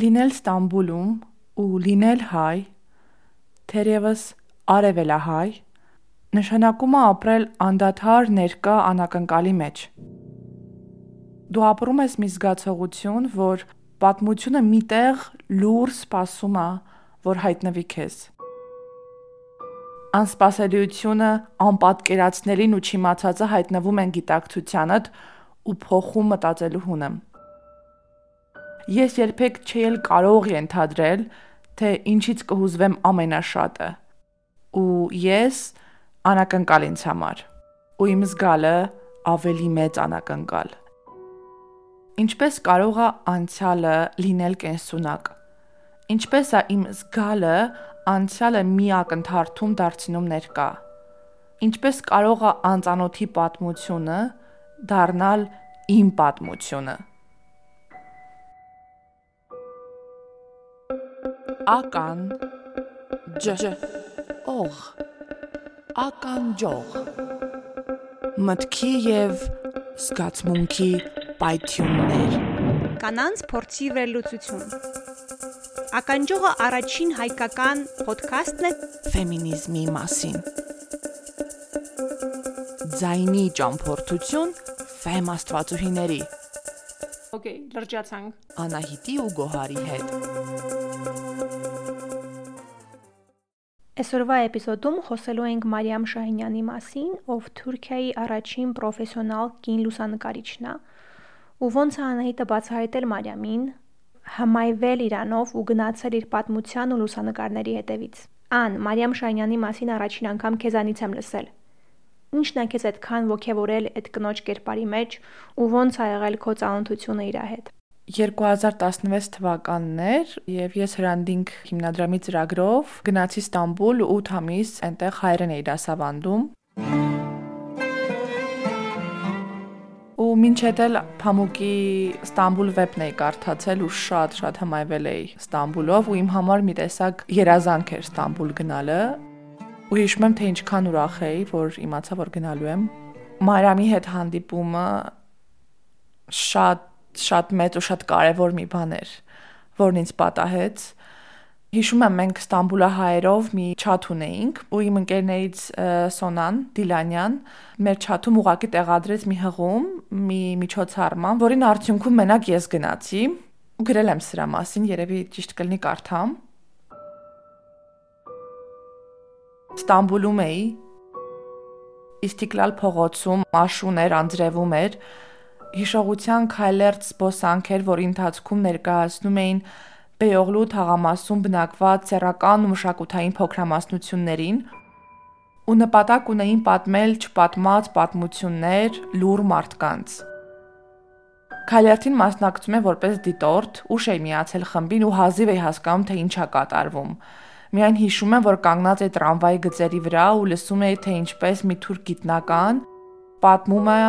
Լինել Ստամբուլում ու լինել հայ, թերևս արևելահայ, նշանակում է ապրել անդադար ներկա անակնկալի մեջ։ Դու ապրում ես մի զգացողություն, որ պատմությունը միտեղ լուր սпасում է, որ հայտնվի քեզ։ Անսպասելիությունը, անպատկերացնելին ու չիմացածը հայտնվում են գիտակցությանդ ու փոխում մտածելու հունը։ Ես երբեք չի էլ կարող ենթադրել, թե ինչից կհուզվեմ ամենաշատը։ Ու ես անակնկալ ինձ համար։ Ու իմ զգալը ավելի մեծ անակնկալ։ Ինչպես կարող է անցյալը լինել կենսունակ։ Ինչպես է իմ զգալը անցյալը մի ակնթարթում դարձնում ներկա։ Ինչպես կարող է անծանոթի պատմությունը դառնալ իմ պատմությունը։ Ական ջ օղ ականջող մտքի եւ զգացմունքի պայթյուններ կանանց փորձի վերլուծություն ականջողը առաջին հայկական ոդքասթն է ֆեմինիզմի մասին ձայնի ճամփորդություն ֆեմ աստվածուհիների Okay, լրջացանք։ Անահիտի ու Գոհարի հետ։ Այսօրվա էպիզոդում խոսելու ենք Մարիամ Շահինյանի մասին, ով Թուրքիայի առաջին պրոֆեսիոնալ կին լուսանկարիչն է։ Ու ոնց է Անահիտը բացահայտել Մարիամին, հմայվել իրանով ու գնացել իր պատմության ու լուսանկարների հետևից։ Ան, Մարիամ Շահինյանի մասին առաջին անգամ քեզանից եմ լսել։ Ինչն է քեզ այդքան ողջևորել այդ կնոջ կերպարի մեջ ու ոնց ա եղել քո ծանոթությունը իր հետ։ 2016 թվականն էր եւ ես հրանդինք հիմնադրամի ծրագրով գնացի Ստամբուլ 8 ամիս այնտեղ հայերեն էի դասավանդում ու մինչեդ էլ Փամուկի Ստամբուլ վեբն էի կարդացել ու շատ շատ հմայվել էի Ստամբուլով ու իմ համար մի տեսակ երազանք էր Ստամբուլ գնալը ու հիշում եմ թե ինչքան ուրախ էի որ իմացա որ գնալու եմ Մարիամի հետ հանդիպումը շատ շատ մեծ ու շատ կարևոր մի բան էր, որն ինձ պատահեց։ Հիշում եմ մենք Ստամբուլահայերով մի չաթ ունեինք ու իմ ընկերներից Սոնան Դիլանյան մեր չաթում ուղակի տեղադրեց մի հղում, մի միջոցառման, որին արդյունքում մենակ ես գնացի ու գրել եմ սրա մասին, երևի ճիշտ կլինի կարդամ։ Ստամբուլում էի Իստիկլալ փողոցում աշուն էր, անձրևում էր, հիշողության քայլերտ սպոսանք էր, որի ընթացքում ներկայացնում էին Բեյողլու թաղամասում բնակված ցերական ու մշակութային փոքրամասնություններին ու նպատակ ունեին պատմել չպատմած պատմություններ լուր մարդկանց։ Քայլերթին մասնակցում եմ որպես դիտորդ, ուշ էի միացել խմբին ու հազիվ էի հասկանում, թե ինչ է կատարվում։ Միայն հիշում եմ, որ կանգնած էի տրամվայի գծերի վրա ու լսում էի, թե ինչպես մի թուրք գիտնական պատմում է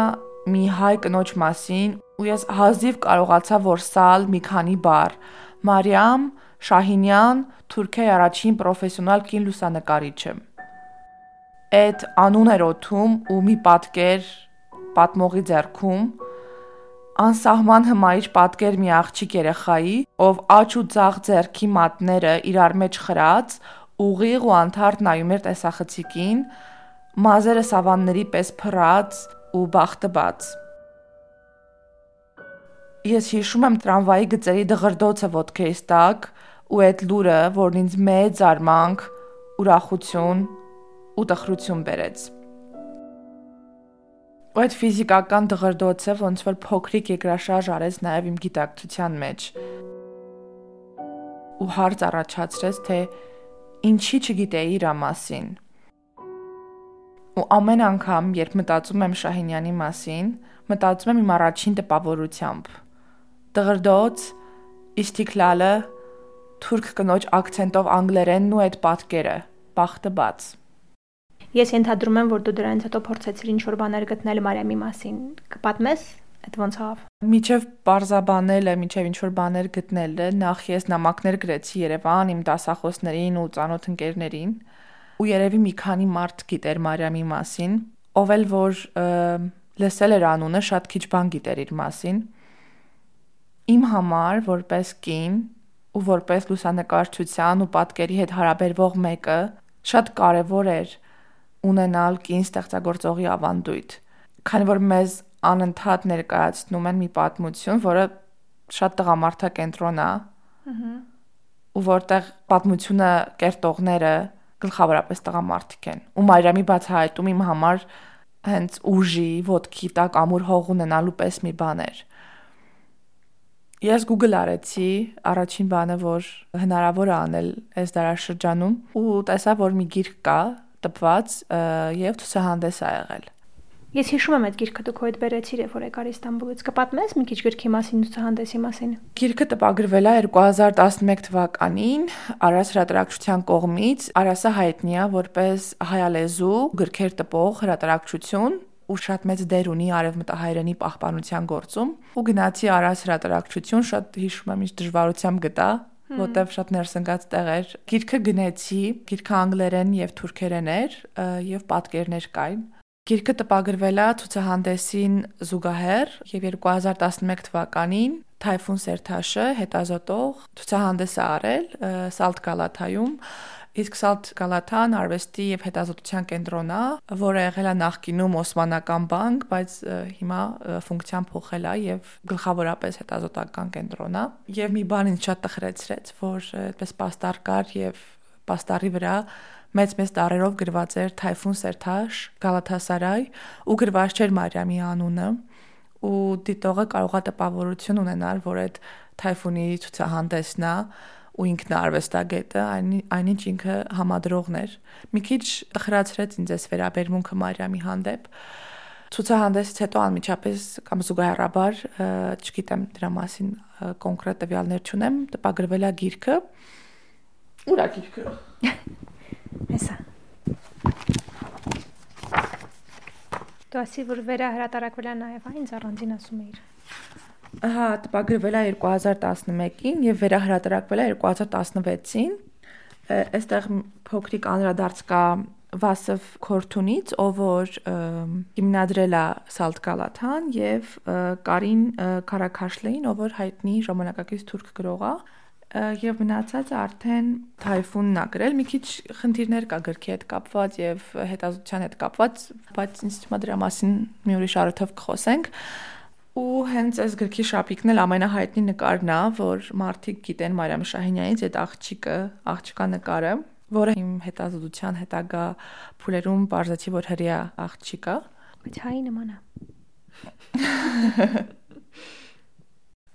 մի հայ կնոջ մասին ու ես հազիվ կարողացա որ սալ մի քանի բառ. Մարիամ Շահինյան Թուրքիայի առաջին պրոֆեսիոնալ կին լուսանկարիչը այդ անուն էր օթում ու մի պատկեր պատմողի ձեռքում անսահման հմայիչ պատկեր մի աղջիկ երեխայի, ով աչ ու ցաղ ձեռքի մատները իրար մեջ խրած, ուղիղ ու անթարթ նայում էր տեսախցիկին, մազերը սավանների պես փռած, ու բախտը բաց։ Ես հիշում եմ տրամվայի գծերի դղրդոցը ոդքեիս տակ ու այդ լուրը, որն ինձ մեծ զարմանք, ուրախություն ու տխրություն բերեց։ Ու այդ ֆիզիկական դղրդոցը ոնց որ փոքրիկ երկրաշարժ արեց նաև իմ գիտակցության մեջ։ Ու հարց առաջացրեց, թե ինչի չգիտեի իր մասին Ու ամեն անգամ, երբ մտածում եմ Շահինյանի մասին, մտածում եմ իմ առաջին տպավորությամբ։ Տղրդոց, Իստիկլալը, թուրք կնոջ акցենտով անգլերենն ու այդ պատկերը, բախտը բաց։ Ես ենթադրում եմ, որ դու դրանից հետո փորձեցիր ինչ-որ բաներ գտնել Մարիամի մասին։ Կպատմես այդ ոնց ավ։ Միջև բարձաբանելը, միջև ինչ որ բաներ գտնելը, նախ ես նամակներ գրեցի Երևան իմ դասախոսներին ու ծանոթ ընկերներին ու երևի մի քանի մարդ գիտեր Մարիամի մասին, ով էլ որ լսել էր անունը, շատ քիչ բան գիտեր իր մասին։ Իմ համար որպես կին ու որպես լուսանկարչության ու պատկերի հետ հարաբերվող մեկը շատ կարևոր էր ունենալ կին ստեղծագործողի ավանդույթ, քանի որ մեզ անընդհատ ներկայացնում են մի պատմություն, որը շատ տղամարդակենտրոն է։ Ահա ու որտեղ պատմությունը կերտողները գլխավորապես տղամարդիկ են։ Ու Մարիամի բացահայտում իմ համար հենց ուժի, ոդքի տակ ամուր հող ունենալու պես մի բան էր։ Ես Google արեցի առաջին բանը, որ հնարավոր է անել այս դարաշրջանում ու տեսա, որ մի գիրք կա տպված եւ ցուցահանդես ա եղել։ Ես հիշում եմ այդ գիրքը դուք հոյդ բերեցիր, երբ որ եկար Իստանբուլից։ Կպատմես մի քիչ գրքի մասին, ցուցահանդեսի մասին։ Գիրքը տպագրվել է 2011 թվականին Արաս հրատարակչության կողմից։ Արասը հայտնի է որպես հայալեզու գրքեր տպող հրատարակչություն, ու շատ մեծ դեր ունի արևմտահայերենի պահպանության գործում ու գնացի Արաս հրատարակչություն շատ հիշում եմ ինչ դժվարությամբ գտա որտեվ շատ ներսնկած տեղ էր գիրքը գնեցի գիրքը անգլերեն եւ թուրքերեն էր եւ պատկերներ կային Գիրքը տպագրվել է ցուցահանդեսին զուգահեռ եւ 2011 թվականին Թայֆուն Սերթաշը հետազոտող ցուցահանդես է արել Սալտ Գալաթայում Իսկ Սալտ Գալաթան արվեստի եւ հետազոտության կենտրոնն է, որը եղել է նախկինում Օսմանական բանկ, բայց հիմա ֆունկցիան փոխել է եւ գլխավորապես հետազոտական կենտրոնն է։ Եվ մի բան ինձ շատ տխրեցրեց, որ այդպես պաստար կար եւ պաստարի վրա մեծ-մեծ տարերով գրված էր Թայֆուն Սերթաշ, Գալաթասարայ ու գրված չէր Մարիամի անունը ու դիտողը կարող է տպավորություն ունենալ, որ այդ Թայֆունի ցուցահանդեսն է ու ինքն արվեստագետը, այն այնինչ ինքը համադրողն էր։ Մի քիչ տխրացրեց ինձ այս վերաբերմունքը Մարիամի հանդեպ։ Ցուցահանդեսից հետո անմիջապես կամ զուգահեռաբար, չգիտեմ դրա մասին կոնկրետ տվյալներ չունեմ, տպագրվել է գիրքը։ Ուրա գիրքը։ Հեսա։ Դու ասի որ վերահրատարակվել է նաև, ինձ առանձին ասում էիր։ Ահա, տպագրվել է 2011-ին եւ վերահրատարակվել է 2016-ին։ Այստեղ փոքրիկ անդրադարձ կա Վասև Քորթունից, ով որ հիմնադրել է Սալտ Գալաթան եւ Կարին Քարաքաշլեին, ով որ հայտնի ժամանակակից թուրք գրող է եւ մնացած արդեն թայֆունն է գրել։ Մի քիչ խնդիրներ կա գրքի հետ կապված եւ հետազոտության հետ կապված, բայց ինձ թվում է դրա մասին մի ուրիշ առիթով կխոսենք։ Ու հենց այս գրքի շապիկն էլ ամենահայտնի նկարն է, որ մարդիկ գիտեն Մարիամ Շահինյանից այդ աղջիկը, աղջկա նկարը, որը իմ հետազոտության հետագա փուլերում բարձացի որ հрья աղջիկա։ Բայց հայի նման է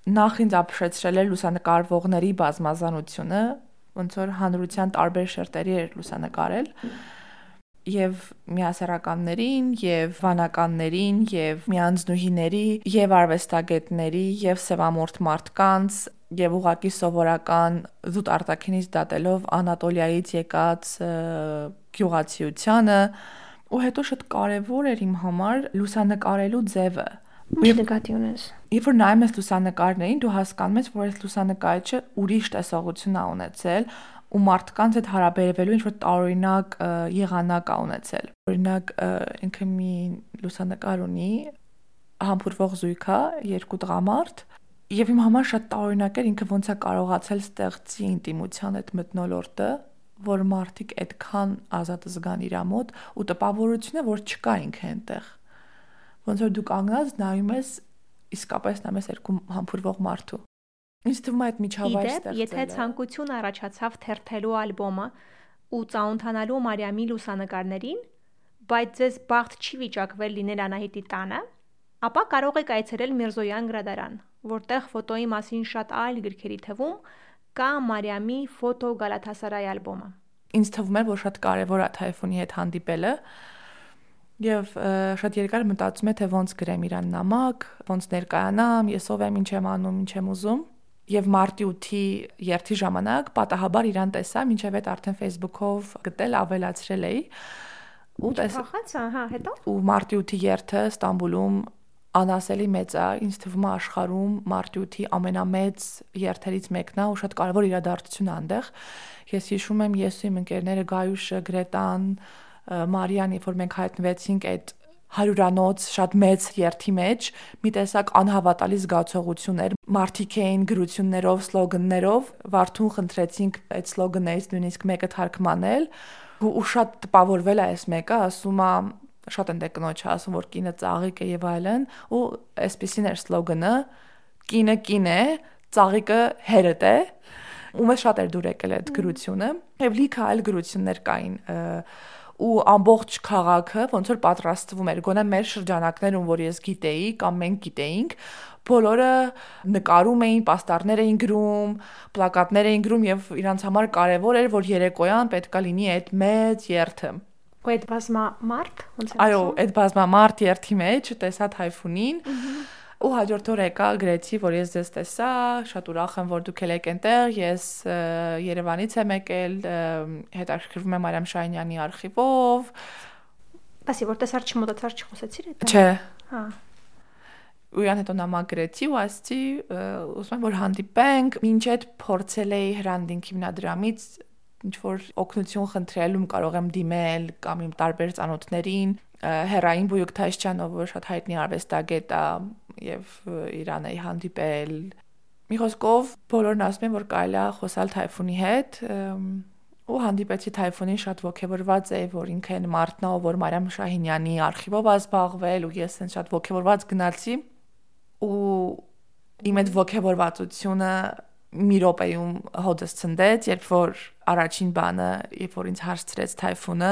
նախ ինձ ապշեցրել էր լուսանկարվողների բազմազանությունը, ոնց որ հանրության տարբեր շերտերի էր լուսանկարել եւ միասեռականներին եւ վանականներին եւ միանձնուհիների եւ արվեստագետների եւ սևամորթ մարդկանց եւ ուղակի սովորական զուտ արտակինից դատելով Անատոլիայից եկած գյուղացիությանը ու հետո շատ կարեւոր էր իմ համար լուսանկարելու ձևը Ինչ նկատի ունես։ Երբ որ նայում ես լուսանկարներին, դու հասկանում ես, որ այս լուսանկարիչը ուրիշ տեսողություն է ունեցել ու մարդկանց հետ հարաբերվելու ինչ որ տարօրինակ եղանակ է ունեցել։ Օրինակ ինքը մի լուսանկար ունի համբուրվող զույգա, երկու տղամարդ, եւ իմ համար շատ տարօրինակ էր ինքը ոնց է կարողացել ստեղծի ինտիմության այդ մտնոլորտը, որ մարդիկ այդքան ազատ զգան իր մոտ ու տպավորությունը որ չկա ինքը այնտեղ ոնց որ դու կանգնած նայում ես իսկապես նայում ես երկու համբուրվող մարդու ինձ թվում է այդ միջավայր ստեղծել եթե ցանկություն առաջացավ թերթելու ալբոմը ու ծանոթանալու Մարիամի լուսանկարներին բայց ձեզ բախտ չի վիճակվել լինել Անահիտի տանը ապա կարող եք այցելել Միրզոյան գրադարան որտեղ ֆոտոյի մասին շատ այլ գրքերի թվում կա Մարիամի ֆոտո Գալաթասարայ ալբոմը ինձ թվում է որ շատ կարևոր է թայֆոնի հետ հանդիպելը Եվ շատ երկար մտածում եմ թե ոնց գրեմ իրան նամակ, ոնց ներկայանամ, ես ով եմ, ինչ եմ անում, ինչ եմ ուզում։ Եվ մարտի 8-ի երթի ժամանակ պատահաբար իրան տեսա, ինչև այդ արդեն Facebook-ով գտել ավելացրել էի։ Ու տեսա, հա, հետո։ Ու մարտի 8-ի երթը Ստամբուլում անասելի մեծ է, ինձ թվում է աշխարհում մարտի 8-ի ամենամեծ երթերից մեկն է ու շատ կարևոր իրադարձություն է այնտեղ։ Ես հիշում եմ ես ու իմ ընկերները Գայուշը, Գրետան, Մարիան, երբ որ մենք հայտնվեցինք այդ հարյուրանոց շատ մեծ երթի մեջ մի տեսակ անհավատալի զգացողություն էր մարդիկ էին գրություններով, սլոգաններով, Վարդուն խնդրեցինք այդ սլոգաններից նույնիսկ մեկը թարգմանել ու շատ տպավորվել է այս մեկը, ասում է շատ են դե կնոջը ասում որ կինը ծաղիկ է եւ այլն ու այսպեսին էր սլոգանը կինը կին է ծաղիկը հերդ է ու մեզ շատ էր դուր եկել այդ գրությունը եւ լիքը այլ գրություններ կային ու ամբողջ քաղաքը ոնց որ պատրաստվում էր գոնե մեր շրջանակներում որ ես գիտեի կամ մենք գիտեինք բոլորը նկարում էին, պաստառներ էին գրում, պլակատներ էին գրում եւ իրանց համար կարեւոր էր որ երեկոյան պետքա լինի այդ մեծ երթը ու այդ բազմամարդ ոնց է այո այդ բազմամարդ երթի մեջ տեսա թայֆունին ու հաջորդ օր եկա գրեցի որ ես ձեզ տեսա շատ ուրախ եմ որ դուք եք այնտեղ ես Երևանից եմ եկել հետաքրքրվում եմ Մարիամ Շահինյանի արխիվով Բասի որ տեսար չմոտացար չխոսեցիր այդ Չէ հա ու իրան հետո նամակ գրեցի ու ասացի ուզում եմ որ հանդիպենք ինչ այդ փորձել էի հրանդինք հիմնադրամից ինչ որ օգնություն խնդրելում կարող եմ դիմել կամ իմ տարբեր ծանոթներին հերային Բույուկ Թայշչյանով որ շատ հայտնի արվեստագետ է եւ Իրան էի հանդիպել մի խոսքով բոլորն ասում են որ կարելի է խոսալ թայֆունի հետ ու հանդիպեցի թայֆունին շատ ողջավորված էի որ ինքը այն մարդն է որ Մարիամ Շահինյանի արխիվով ազբաղվել ու ես այն շատ ողջավորված գնացի ու իմ այդ ողջավորվածությունը մի րոպեում հոդս ցնդեց, երբ որ առաջին բանը, երբ որ ինձ հարցրեց թայֆունը,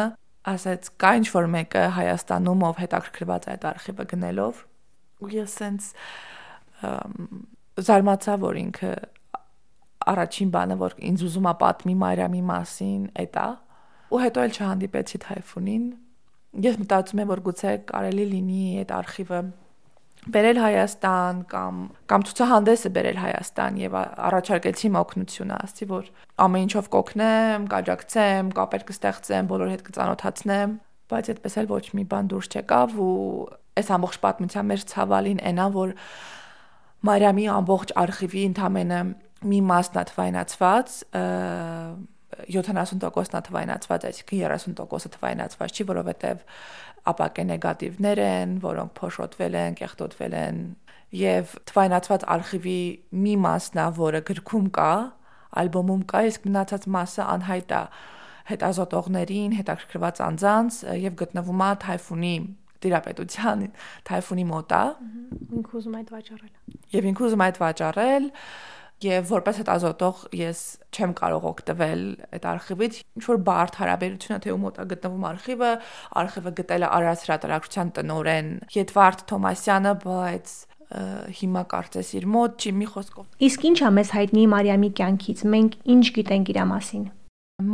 ասաց կա ինչ որ մեկը Հայաստանում ով հետաքրքրված այդ արխիվը գնելով ու ես սենց զարմացա որ ինքը առաջին բանը որ ինձ ուզում է պատմի Մարիամի մասին էտա ու հետո էլ չհանդիպեցի թայֆունին ես մտածում եմ որ գուցե կարելի լինի այդ արխիվը բերել Հայաստան կամ կամ ցուցահանդեսը բերել Հայաստան եւ առաջարկեցի օգնությունը, ասի որ ամեն ինչով կօգնեմ, կաջակցեմ, կապեր կստեղծեմ, բոլոր հետ կծանոթացնեմ, բայց այդպես էլ ոչ մի բան դուրս չեկավ ու այս ամբողջ պատմության մեջ ցավալին այնա որ Մարիամի ամբողջ արխիվի ընդամենը մի մասն է թվայնացված 70%-ն է թվայնացված, այսինքն 30%-ը թվայնացված չի, որովհետև ապակե նեգատիվներ են, որոնք փոշոտվել են, կեղտոտվել են եւ թվայնացված արխիվի մի մասն է, որը գրքում կա, ալբոմում կա, իսկ մնացած մասը անհայտ է հետազոտողներին, հետաքրքրված անձանց եւ գտնվում է թայֆունի տիրապետության թայֆունի մոտ է։ Ինքը ուզում այդ վաճառել։ Եվ ինքը ուզում այդ վաճառել եւ որպես հետազոտող ես չեմ կարող օգտվել այդ արխիվից ինչ որ բարդ հարաբերությունը թե ում մոտ է գտնվում արխիվը արխիվը գտել է Արաս հրատարակչության տնորեն Եդվարդ Թոմասյանը բայց հիմա կարծես իր մոտ չի մի խոսքով Իսկ ի՞նչ է մեզ հայտնի Մարիամի կյանքից մենք ինչ գիտենք իր մասին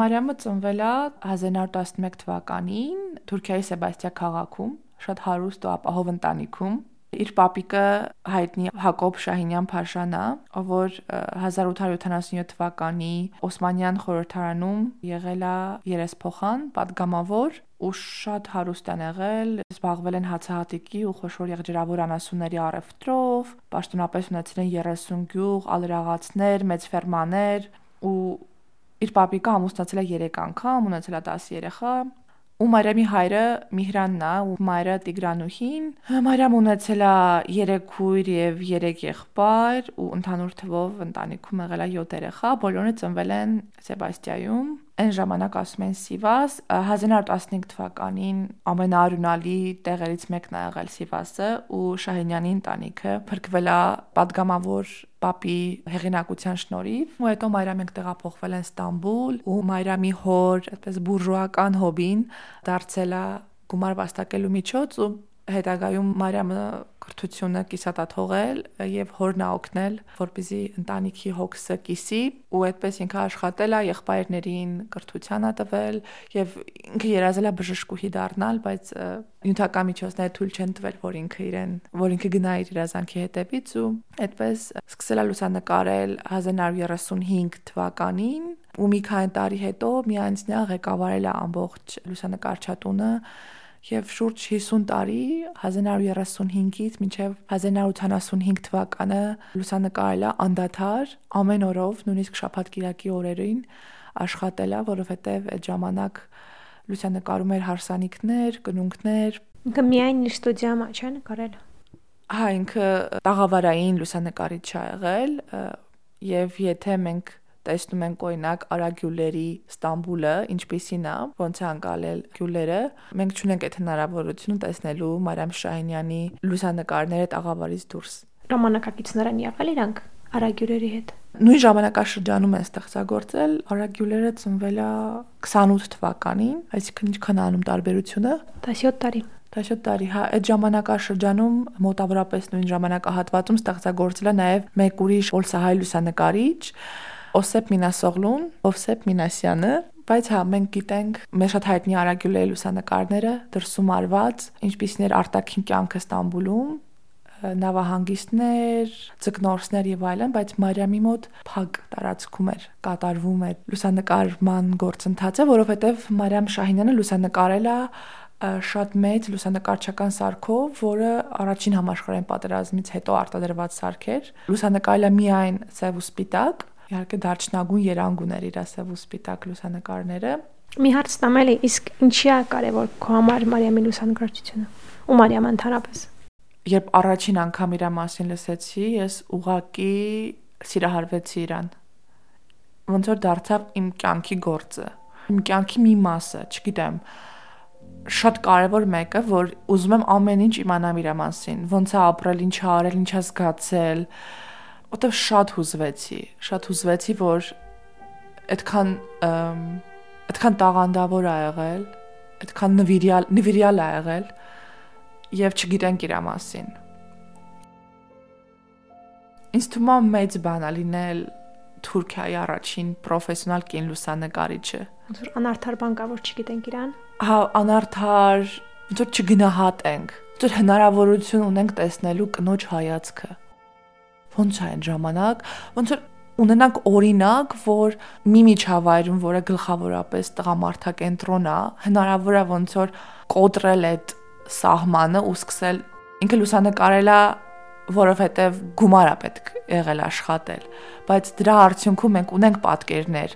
Մարիամը ծնվել է 1911 թվականին Թուրքիայի Սեբաստիա քաղաքում շատ հարուստ ու ապահով ընտանիքում։ Իր պապիկը հայտնի Հակոբ Շահինյան Փաշան է, որ 1877 թվականի Օսմանյան խորհրդարանում եղել է երեսփոխան, падգամավոր ու շատ հարուստ են եղել, զբաղվել են հացահատիկի ու խոշոր եղջերավոր անասունների առևտրով, պաշտոնապես ունեցել են 30 գյուղ, ալրաղացներ, մեծ ֆերմաներ ու իր պապիկը ամուսնացել է 3 անգամ, ունեցել է 10 երեխա, ու Մարիամի հայրը Միհրանն է ու մայրը Տիգրանուհին։ Մարիամ ունեցել է 3 քույր եւ 3 եղբայր ու ընդհանուր թվով ընտանիքում եղել է 7 երեխա, բոլորը ծնվել են Սեբաստիայում այն ժամանակ ասում են Սիվաս 1915 թվականին ամենաարյունալի տեղերից մեկն է եղել Սիվասը ու Շահինյանի ընտանիքը փրկվել է падգամավոր Պապի հեղինակության շնորհիվ, ու հետո Մայրամենք տեղափոխվել են Ստամբուլ, ու Մայրամի հոր, այդպես բուրժուական հոբին դարձել է գումար վաստակելու միջոց ու հետագայում Մարիամը կրթությունը կիսատա թողել եւ հորնա օգնել, որպեսզի ընտանիքի հոգսը կիսի ու այդպես ինքը աշխատել է եղբայրներին կրթությանը տվել եւ ինքը երազել է բժշկուհի դառնալ, բայց նյութական միջոցները թույլ չեն տվել, որ ինքը իրեն, որ ինքը գնա իր երազանքի հետևից ու այդպես սկսել է լուսանկարել 1935 թվականին ու մի քանի տարի հետո միանձնյա ղեկավարել է ամբողջ լուսանկարչատունը եւ շուրջ 50 տարի 1935-ից մինչեւ 1985 թվականը լուսանկարել է անդադար ամեն օրով նույնիսկ շաբաթ-կիրակի օրերին աշխատել է, որովհետեւ այդ ժամանակ լուսանկարում էր հարսանիքներ, կնունքներ։ Ինքը միայն իր ստուդիայում չէ նկարել։ Հա, ինքը տաղավարային լուսանկարիչ ա եղել եւ եթե մենք տեսնում ենք օրինակ Արա Գյուլերի Ստամբուլը, ինչպիսին է, ոնց է անցալել Գյուլերը, մենք չունենք այդ հնարավորությունը տեսնելու Մարիամ Շահինյանի լուսանկարները տաղավարից դուրս։ Ժամանակակիցներ են եղել իրանք Արա Գյուլերի հետ։ Նույն ժամանակաշրջանում են ստեղծագործել։ Արա Գյուլերը ծնվել է 28 թվականին, այսինքն ինչքան անում տարբերությունը։ 17 տարի։ 17 տարի, հա, այդ ժամանակաշրջանում մոտավորապես նույն ժամանակահատվածում ստեղծագործել է նաև մեկ ուրիշ Օլսահայ լուսանկարիչ, Օսեփ Մինասօղլուն, Օսեփ Մինասյանը, բայց հա մենք գիտենք մեր շատ հայտնի Արագյուլեի լուսանկարները դրսում արված, ինչպիսին էր արտաքին կյանքը Ստամբուլում, նավահանգիստներ, ցկնորսներ եւ այլն, բայց Մարիամի մոտ փակ տարածքում էր կատարվում էր լուսանկարման գործընթացը, որովհետեւ Մարիամ Շահինյանը լուսանկարել է շատ մեծ լուսանկարչական սարքով, որը առաջին համաշխարհային պատերազմից հետո արտադրված սարք էր։ Լուսանկարել է միայն սև ու սպիտակ, իհարկե դարչնագույն երանգուն էր իր ասև ու սպիտակ լուսանկարները։ Մի հարց տամելի, իսկ ինչի է կարևոր քո համար Մարիամի լուսանկարչությունը ու Մարիամը ընդհանրապես։ Երբ առաջին անգամ իր մասին լսեցի, ես ուղակի սիրահարվեցի իրան։ Ոնց որ դարձավ իմ կյանքի գործը, իմ կյանքի մի մասը, չգիտեմ, շատ կարևոր մեկը, որ ուզում եմ ամեն ինչ իմանամ իր մասին, ոնց է ապրել, ինչ է արել, ինչ է զգացել, որտեվ շատ հուզվեցի, շատ հուզվեցի, որ այդքան այդքան տաղանդավոր ա եղել, այդքան նվիրյալ նվիրյալ ա եղել եւ չգիտենք իր մասին։ Ինձ թվում է մեծ բան ա լինել Թուրքիայի առաջին պրոֆեսիոնալ կին լուսանկարիչը։ Ոնց որ անարդար բան կա, որ չգիտենք իրան։ Հա, անարդար, ոնց որ չգնահատենք։ Ոնց որ հնարավորություն ունենք տեսնելու կնոջ հայացքը ոնց է այն ժամանակ, ոնց որ ունենանք օրինակ, որ մի միջավայրում, որը գլխավորապես տղամարդակենտրոն է, հնարավոր է ոնց որ կոտրել այդ սահմանը ու սկսել ինքը լուսանկարել է որովհետև գումար է պետք եղել աշխատել, բայց դրա արդյունքում մենք ունենք պատկերներ,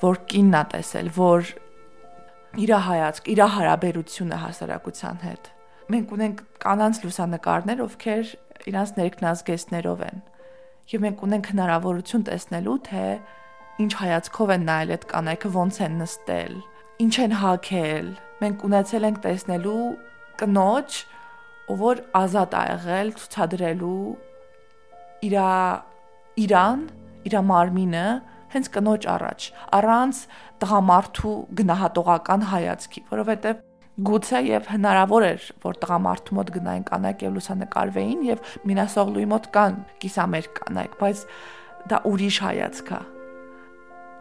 որ կինն է տեսել, որ իր հայացք, իր հարաբերությունը հասարակության հետ։ Մենք ունենք կանանց լուսանկարներ, ովքեր իրանց ներքնազգեստներով են եւ մենք ունենք հնարավորություն տեսնելու թե ինչ հայացքով են նայել այդ կանայքը ոնց են նստել ինչ են հագել մենք ունեցել ենք տեսնելու կնոջ ով որ ազատ ա եղել ցուցադրելու իր իրան իր մարմինը հենց կնոջ առաջ առանց տղամարդու գնահատողական հայացքի որովհետեւ Գուցե եւ հնարավոր էր, որ տղամարդու մոտ գնային կանայք եւ լուսանկարվեին եւ Մինասօղլուի մոտ կան կիսամեր կանայք, բայց դա ուրիշ հայացք է։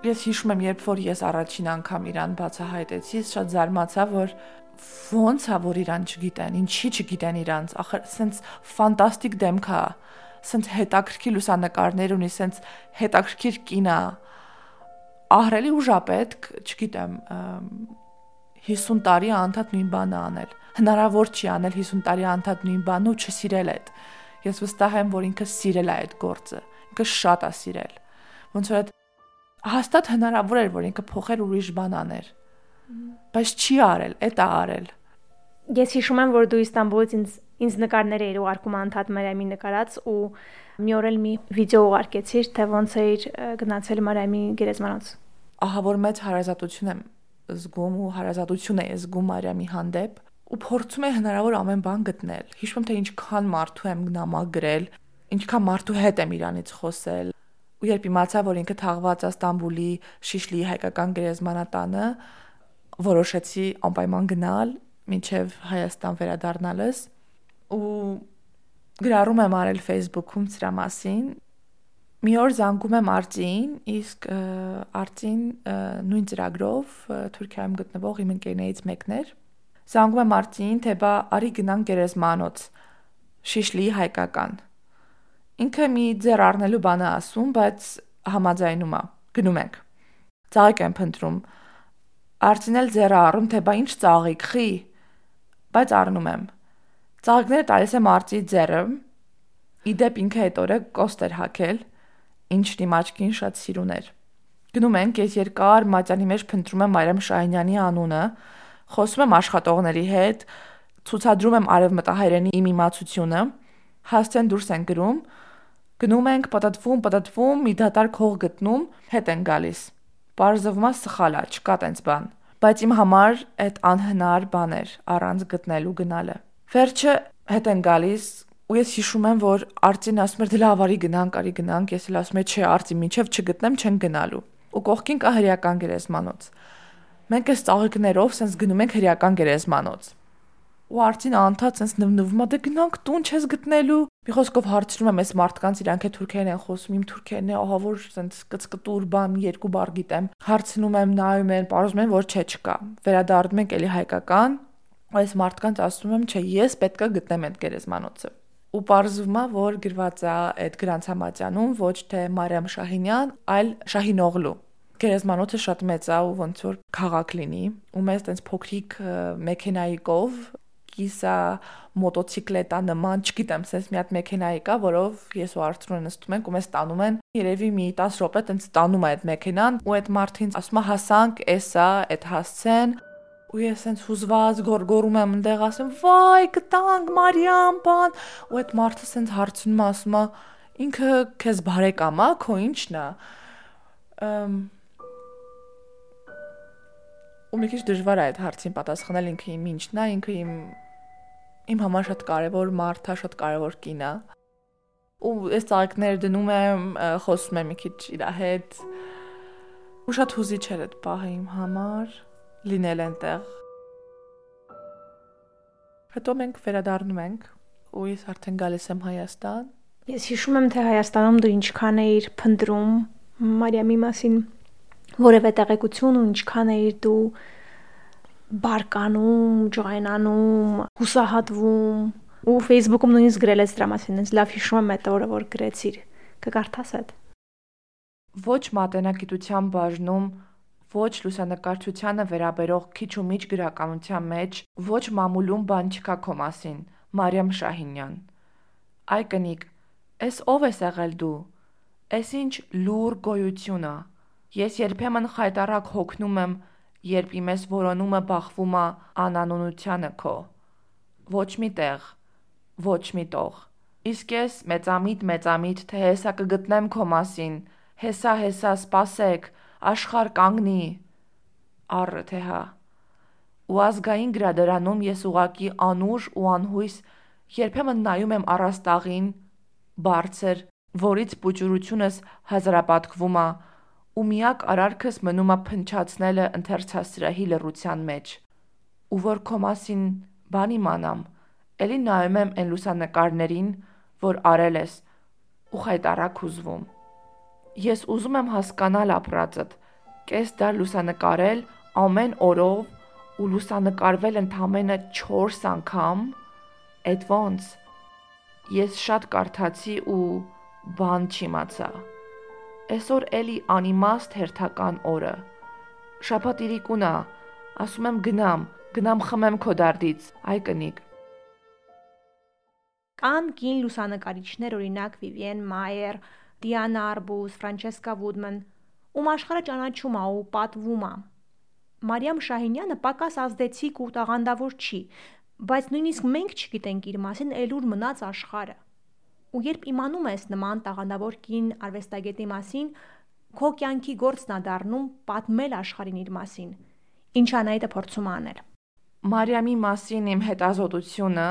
Ես հիշում եմ, երբ որ ես առաջին անգամ իրան բացահայտեցի, շատ զարմացա, որ ոնց է որ իրան չգիտեն, ինչի չգիտեն իրանց, ախր սենց ֆանտաստիկ դեմք է, սենց հետաքրքիր լուսանկարներ ունի, սենց հետաքրքիր կինա։ Ահրելի ուժապետք, չգիտեմ, 50 տարի անդադ նույն բանը անել։ Հնարավոր չի անել 50 տարի անդադ նույն բանը ու չսիրել այդ։ Ես վստահ եմ, որ ինքը սիրել է այդ գործը։ Ինքը շատ է սիրել։ Ոնց որ այդ հաստատ հնարավոր էր, որ ինքը փոխեր ուրիշ բան աներ։ Բայց չի արել, այդ է արել։ Ես հիշում եմ, որ դու Իստանբուլից ինձ ինձ նկարներ էիր ուղարկում անդադ Մարիամի նկարած ու մի օր էլ մի վիդեո ուղարկեցիր, թե ոնց էիր գնացել Մարիամի գերեզմանոց։ Ահա որ մեծ հարազատություն եմ զգում ու հարազատություն է զգում Մարիամի հանդեպ ու փորձում է հնարավոր ամեն բան գտնել։ Հիշում թե ինչքան մարդու եմ նամակ գրել, ինչքան մարդու հետ եմ Իրանից խոսել։ Ու երբ իմացա, որ ինքը թաղված է Ստամբուլի Շիշլի հայկական գերեզմանատանը, որոշեցի անպայման գնալ մինչև Հայաստան վերադառնալս ու գրառում եմ արել Facebook-ում սրա մասին Մի օր զանգում եմ Արտին, իսկ Արտին նույն ծրագրով Թուրքիայում գտնվող իմ ընկերներից մեկն էր։ Զանգում եմ Արտին, թե բա արի գնանք գերեզմանոց։ Շիշլի հայկական։ Ինքը մի ձեռ առնելու բան է ասում, բայց համաձայնում է։ Գնում ենք։ Ծաղիկ եմ փնտրում։ Արտին էլ ձեռը առում, թե բա ինչ ծաղիկ, խի։ Բայց առնում եմ։ Ծաղիկները տալիս եմ Արտի ձեռը։ Իդեպ ինքը այդ օրը կոստ էր հակել ինչն իմ աչքին շատ սիրուն էր։ Գնում ենք, ես երկար մատյանի մեջ փնտրում եմ Մարիամ Շահինյանի անունը, խոսում եմ աշխատողների հետ, ցուցադրում եմ արևմտահայերենի իմ իմացությունը, հասցեն դուրս են գրում, գնում ենք, պատտվում, պատտվում, մի դատարկ հող գտնում, հետ են գալիս։ Պարզվում է սխալ է, չկա տենց բան։ Բայց իմ համար այդ անհնար բան էր առանց գտնելու գնալը։ Վերջը հետ են գալիս, ու ես հիշում եմ, որ Արտին ասում էր դե լավ արի գնանք, արի գնանք, ես էլ ասում եմ չէ, Արտի միջև չգտնեմ, չեն գնալու։ Ու կողքին կա հրեական գերեզմանոց։ Մենք այս ծաղիկներով սենց գնում ենք հրեական գերեզմանոց։ Ու Արտին անդադ սենց նվնվում, դե գնանք տուն չես գտնելու։ Մի խոսքով հարցնում եմ այս մարդկանց իրանք է թուրքերեն են խոսում, իմ թուրքերն է, ահա որ սենց կծկտուր բան, երկու բառ գիտեմ։ Հարցնում եմ, նայում են, պարզում են, որ չէ, չկա։ Վերադառնում ենք էլի հայկական, այս մարդկանց ասում եմ, չէ, ես պետքա գտնեմ այդ գերեզմանոցը ու parzվում է որ գրված է այդ գրանցամատյանում ոչ թե Մարիամ Շահինյան, այլ Շահինօղլու գերեզմանոցը շատ մեծ է ու ոնց որ քաղաք լինի ու մեզ տենց փոքրիկ մեքենայի կով կիսա մոտոցիկլետա նման, չգիտեմ, sense մի հատ մեքենայի կա, որով ես ու Արթուրը նստում ենք ու մեզ տանում են։ Երևի մի 10 րոպե տենց տանում է այդ մեքենան ու այդ մարդին ասում է հասանք, էսա, այդ հասցեն ու ես այնց հուզված գորգորում եմ այնտեղ ասում վայ գտանք Մարիամ բան ու այդ մարդը այնց հարցնում ասում է ինքը քեզ բարեկամ է քո ինչն է ըմ ու մի քիչ դժվար է այդ հարցին պատասխանել ինքը իմ ինչն է ինքը իմ իմ համար շատ կարևոր մարդ է շատ կարևոր կին է ու այս ծաղիկները դնում եմ խոսում եմ մի քիչ իր հետ ու շատ հուզիչ էր այդ պահը իմ համար լինել այնտեղ։ Հետո մենք վերադառնում ենք ու ես արդեն գալիս եմ Հայաստան։ Ես հիշում եմ, թե Հայաստանում դու ինչքան էիր փնտրում Մարիամի մասին որևէ տեղեկություն ու ինչքան էիր դու բարկանում, ջոյնանում, հուսահատվում ու Facebook-ում նույնիսկ գրել ես դրա մասին, ինձ լավ հիշում եմ այդ օրը, որ գրեցիր։ Կկարդաս այդ։ Ոչ մատենագիտության բաժնում ոչ լուսանկարչությանը վերաբերող քիչ ու միջ գրականության մեջ ոչ մամուլում բան չկա քո մասին։ Մարիամ Շահինյան։ Այ կնիկ, ես ով ես եղել դու։ Ես ինչ լուր գոյություն ա։ Ես երբեմն խայտարակ հոգնում եմ, երբ իմես որոնումը բախվում ա անանունությանը քո։ Ոչ մի տեղ, ոչ մի տող։ Իսկ ես մեծամիտ մեծամիտ թե հեսա կգտնեմ քո մասին։ Հեսա, հեսա, սпасեք, աշխար կանգնի առը թե հա ու ազգային գրադարանում ես ուղակի անուշ ու անհույս երբեմն նայում եմ առաստաղին բարձր որից փոճուրությունս հազարապատկվում է ու միակ արարքս մնում է փնչացնելը ընթերցասրահի լռության մեջ ու որ քո մասին բան իմանամ էլի նայում եմ այն լուսանկարներին որ արել ես ու խայտարակ հուզվում Ես ուզում եմ հասկանալ ապրածդ, կես դար լուսանկարել ամեն օրով ու լուսանկարվել ընդամենը 4 անգամ, այդ ոնց։ Ես շատ կարդացի ու բան չիմացա։ Այսօր էլի անիմաստ հերթական օրը։ Շաբաթ իրիկունա, ասում եմ գնամ, գնամ խմեմ քո դարդից, այ կնիկ։ Կան կին լուսանկարիչներ, օրինակ Վիվիեն Մայեր, Դիանա Արբուս, Ֆրանչեսկա Վուդման, ում աշխարհը ճանաչում է ու պատվում է։ Մարիամ Շահինյանը պակաս ազդեցիկ ու տաղանդավոր չի, բայց նույնիսկ մենք չգիտենք իր մասին ելուր մնաց աշխարհը։ Ու երբ իմանում ես նման տաղանդավոր կին արվեստագետի մասին, քո կյանքի գործն է դառնում պատմել աշխարհին իր մասին։ Ինչ անայդը փորձում անել։ Մարիամի մասին իմ հետազոտությունը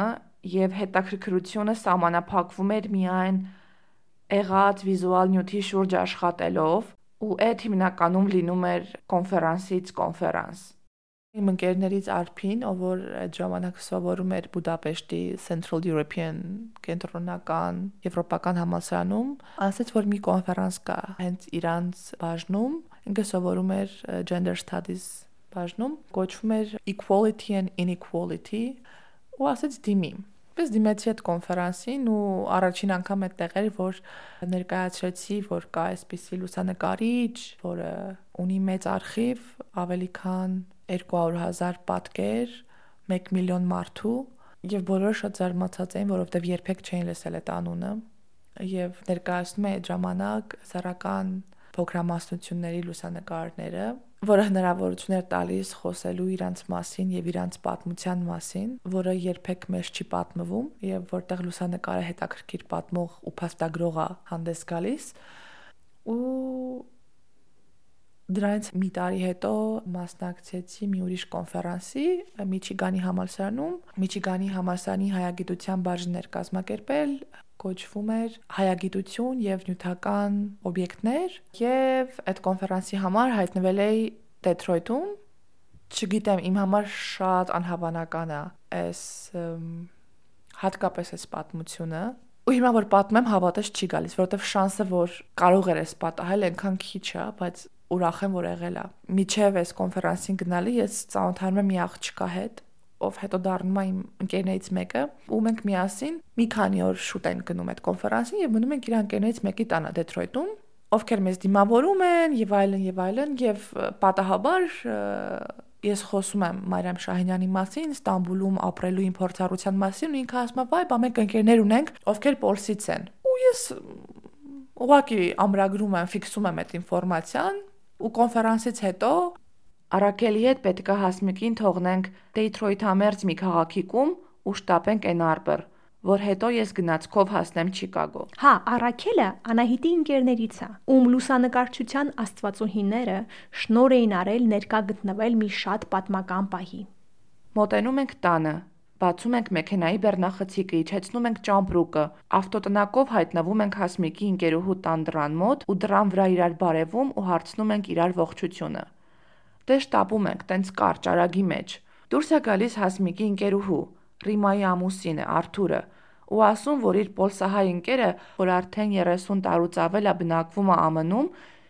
եւ հետաքրքրությունը սահմանափակվում էր միայն եղած վիզուալ նյութի շուրջ աշխատելով ու այդ հիմնականում լինում էր կոնֆերանսից կոնֆերանս։ Իմ ընկերներից Արփին, ով որ այդ ժամանակ սովորում էր Բուդապեշտի Central European կենտրոնական եվրոպական համալսարանում, ասաց, որ մի կոնֆերանս կա հենց Իրանց բաժնում, ինքը սովորում էր Gender Studies բաժնում, կոչվում էր Equality and Inequality, ու ասաց դիմի Պես դիմեցի այդ կոնֆերանսին ու առաջին անգամ այդտեղ էր, որ ներկայացրեցի, որ կա այսպիսի լուսանկարիչ, որը ունի մեծ արխիվ, ավելի քան 200.000 պատկեր, 1 միլիոն մարդու, եւ բոլորը շատ զարմացած էին, որովհետեւ երբեք չէին լսել այդ անունը եւ ներկայացնում է այդ ժամանակ սարական փոքրամասնությունների լուսանկարները որը հնարավորություն էր տալիս խոսելու իրանց մասին եւ իրանց պատմության մասին, որը երբեք մեզ չի պատմվում եւ որտեղ լուսանկարը հետաքրքիր պատմող ու փաստագրող է հանդես գալիս ու Դրանից մի տարի հետո մասնակցեցի մի ուրիշ կոնֆերանսի Միչիգանի համալսարանում։ Միչիգանի համալսարանի հայագիտության բաժիններ կազմակերպել, կոչվում էր հայագիտություն եւ նյութական օբյեկտներ եւ այդ կոնֆերանսի համար հայտնվել էի Դեթրոյթում։ Չգիտեմ, իմ համար շատ անհավանական է այս հատկապես այս պատմությունը, ու հիմա որ պատմեմ հավատես չի գալիս, որովհետև շանսը որ կարող էր էս պատահել այնքան քիչ է, բայց ուրախ եմ, որ եղել է։ Միջև այս կոնֆերանսին գնալի ես ծանոթանում եմ մի աղջկա հետ, ով հետո դառնում է իմ ընկերներից մեկը, ու մենք միասին մի քանի օր շուտ են գնում այդ կոնֆերանսին եւ մնում ենք իր ընկերներից մեկի տանը Դեթրոյթում, ովքեր մեզ դիմավորում են եւ այլն եւ այլն եւ պատահաբար ես խոսում եմ Մարիամ Շահինյանի մասին, Ստամբուլում ապրելու իմ փորձառության մասին ու ինքը ասում է՝ «Վայ, բա մենք ընկերներ ունենք, ովքեր Պոլսից են»։ Ու ես ուղղակի ամրագրում եմ, ֆիքսում եմ այդ ինֆորմացիան ու կոնֆերանսից հետո Արաքելի հետ պետքա հասմիկին թողնենք Դեյթրոյթ համերձ մի քաղաքի կում ու շտապենք Էն Արբր, որ հետո ես գնացքով հասնեմ Չիկագո։ Հա, Արաքելը Անահիտի ընկերներից է, ում լուսանկարչության աստվածուհիները շնոր էին արել ներկա գտնվել մի շատ պատմական պահի։ Մոտենում ենք տանը, Բացում ենք մեքենայի բեռնախցիկը, իջեցնում ենք ճամպրուկը, ավտոտնակով հայտնվում ենք Հասմիկի ընկերուհու տան դռան մոտ ու դռան վրա իրար բարևում ու հարցնում ենք իրար ողջությունը։ Դե շտապում ենք, տենց կարճ արագի մեջ։ Դուրս է գալիս Հասմիկի ընկերուհու, Ռիմայի ամուսինը, Արթուրը, ու ասում, որ իր պոլսահայ ընկերը, որ արդեն 30 տարուց ավել է բնակվում է ԱՄՆ-ում,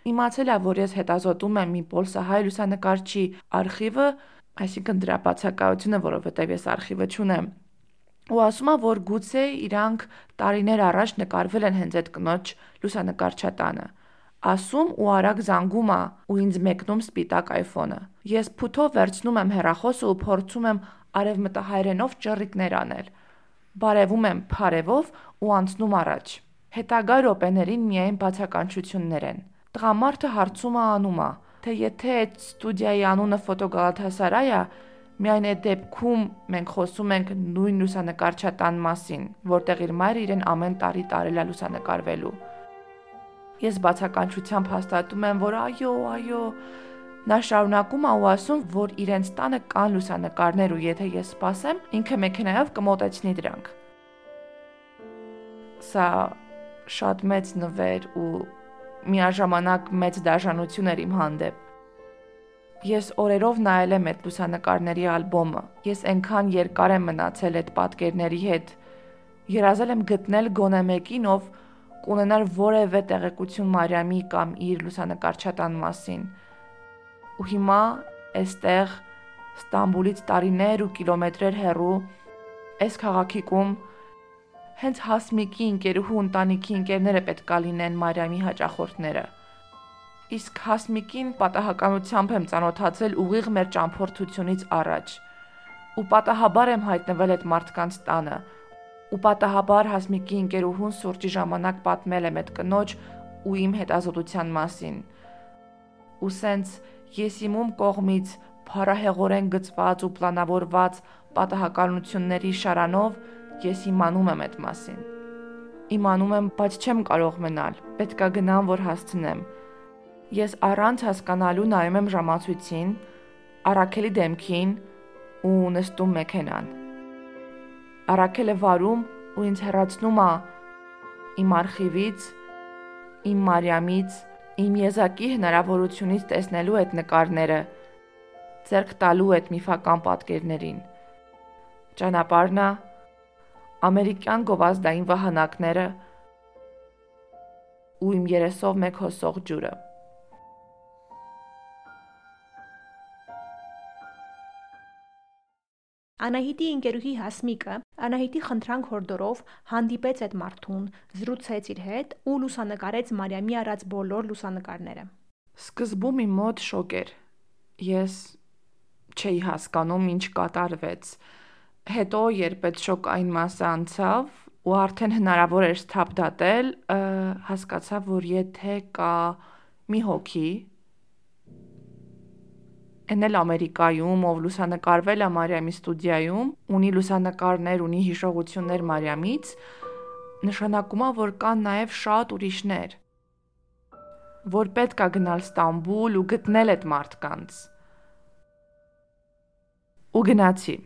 իմացել է, որ ես հետազոտում եմ մի պոլսահայ լուսանկարչի արխիվը այսինքն դրա բացակայությունը, որովհետև ես արխիվը չունեմ։ Ու ասում է, որ գուցե իրանք տարիներ առաջ նկարվել են հենց այդ կնոջ լուսանկարչատանը։ Ասում ու արագ զանգում է ու ինձ մեկնում սպիտակ iPhone-ը։ Ես փութով վերցնում եմ հեռախոսը ու փորձում եմ արևմտահայերենով ճռիկներ անել։ Բարևում եմ փարևով ու անցնում առաջ։ Հետագա րոպեներին միայն բացականչություններ են։ Տղամարդը հարցում է անում է թե եթե այդ ստուդիայի անունը ֆոտոգալաթասարայ է, միայն այդ դեպքում մենք խոսում ենք նույն լուսանկարչատան մասին, որտեղ իր մայրը իրեն ամեն տարի տարել է լուսանկարվելու։ Ես բացականչությամբ հաստատում եմ, որ այո, այո, նա շարունակում է ու ասում, որ իրենց տանը կան լուսանկարներ ու եթե ես սպասեմ, ինքը մեքենայով կմոտեցնի դրանք։ Սա շատ մեծ նվեր ու միաժամանակ մեծ դաշնություն էր իմ հանդեպ։ Ես օրերով նայել եմ այդ լուսանկարների ալբոմը։ Ես այնքան երկար եմ մնացել այդ պատկերների հետ։ Երազել եմ գտնել գոնե մեկին, ով կունենար որևէ տեղեկություն Մարիամի կամ իր լուսանկարչատան մասին։ Ու հիմա այստեղ Ստամբուլից տարիներ ու կիլոմետրեր հեռու այս քաղաքի կում հենց Հասմիկի ընկերուհու ընտանիքի ընկերները պետքա լինեն Մարիամի հաճախորդները։ Իսկ Հասմիկին պատահականությամբ եմ ծանոթացել ուղիղ մեր ճամփորդությունից առաջ։ Ու պատահաբար եմ հայտնվել այդ մարդկանց տանը։ Ու պատահաբար Հասմիկի ընկերուհուն սուրճի ժամանակ պատմել եմ այդ կնոջ ու իմ հետազոտության մասին։ Ու սենց ես իմում կողմից փարահեղորեն գծված ու պլանավորված պատահականությունների շարանով Ես իմանում եմ այդ մասին։ Իմանում եմ, բայց չեմ կարող մնալ։ Պետքա գնամ, որ հասցնեմ։ Ես առանց հասկանալու նայում եմ ժամացույցին, Արաքելի դեմքին ու նստում մեքենան։ Արաքելը վարում ու ինձ հեռացնում է իմ արխիվից, իմ Մարիամից, իմ եզակի հնարավորությունից տեսնելու այդ նկարները, ձերք տալու այդ միֆական պատկերներին։ Ճանապարհն է ամերիկյան գովազդային վահանակները ու իմ երեսով մեկ հոսող ջուրը։ Անահիտի ընկերուհի Հասմիկը Անահիտի խնդրանք հորդորով հանդիպեց այդ մարդուն, զրուցեց իր հետ ու լուսանկարեց Մարիամի արած բոլոր լուսանկարները։ Սկզբում իմ մոտ շոկ էր։ Ես չէի հասկանում ինչ կատարվեց հետո երբ այդ շոկային մասը անցավ ու արդեն հնարավոր էր սթափ դատել, հասկացա, որ եթե կա մի հոգի, Էնել Ամերիկայում, ով լուսանկարվել է Մարիամի ստուդիայում, ունի լուսանկարներ, ունի հիշողություններ Մարիամից, նշանակում է, որ կան նաև շատ ուրիշներ, որ պետք է գնալ Ստամբուլ ու գտնել այդ մարդկանց։ Ու գնացի։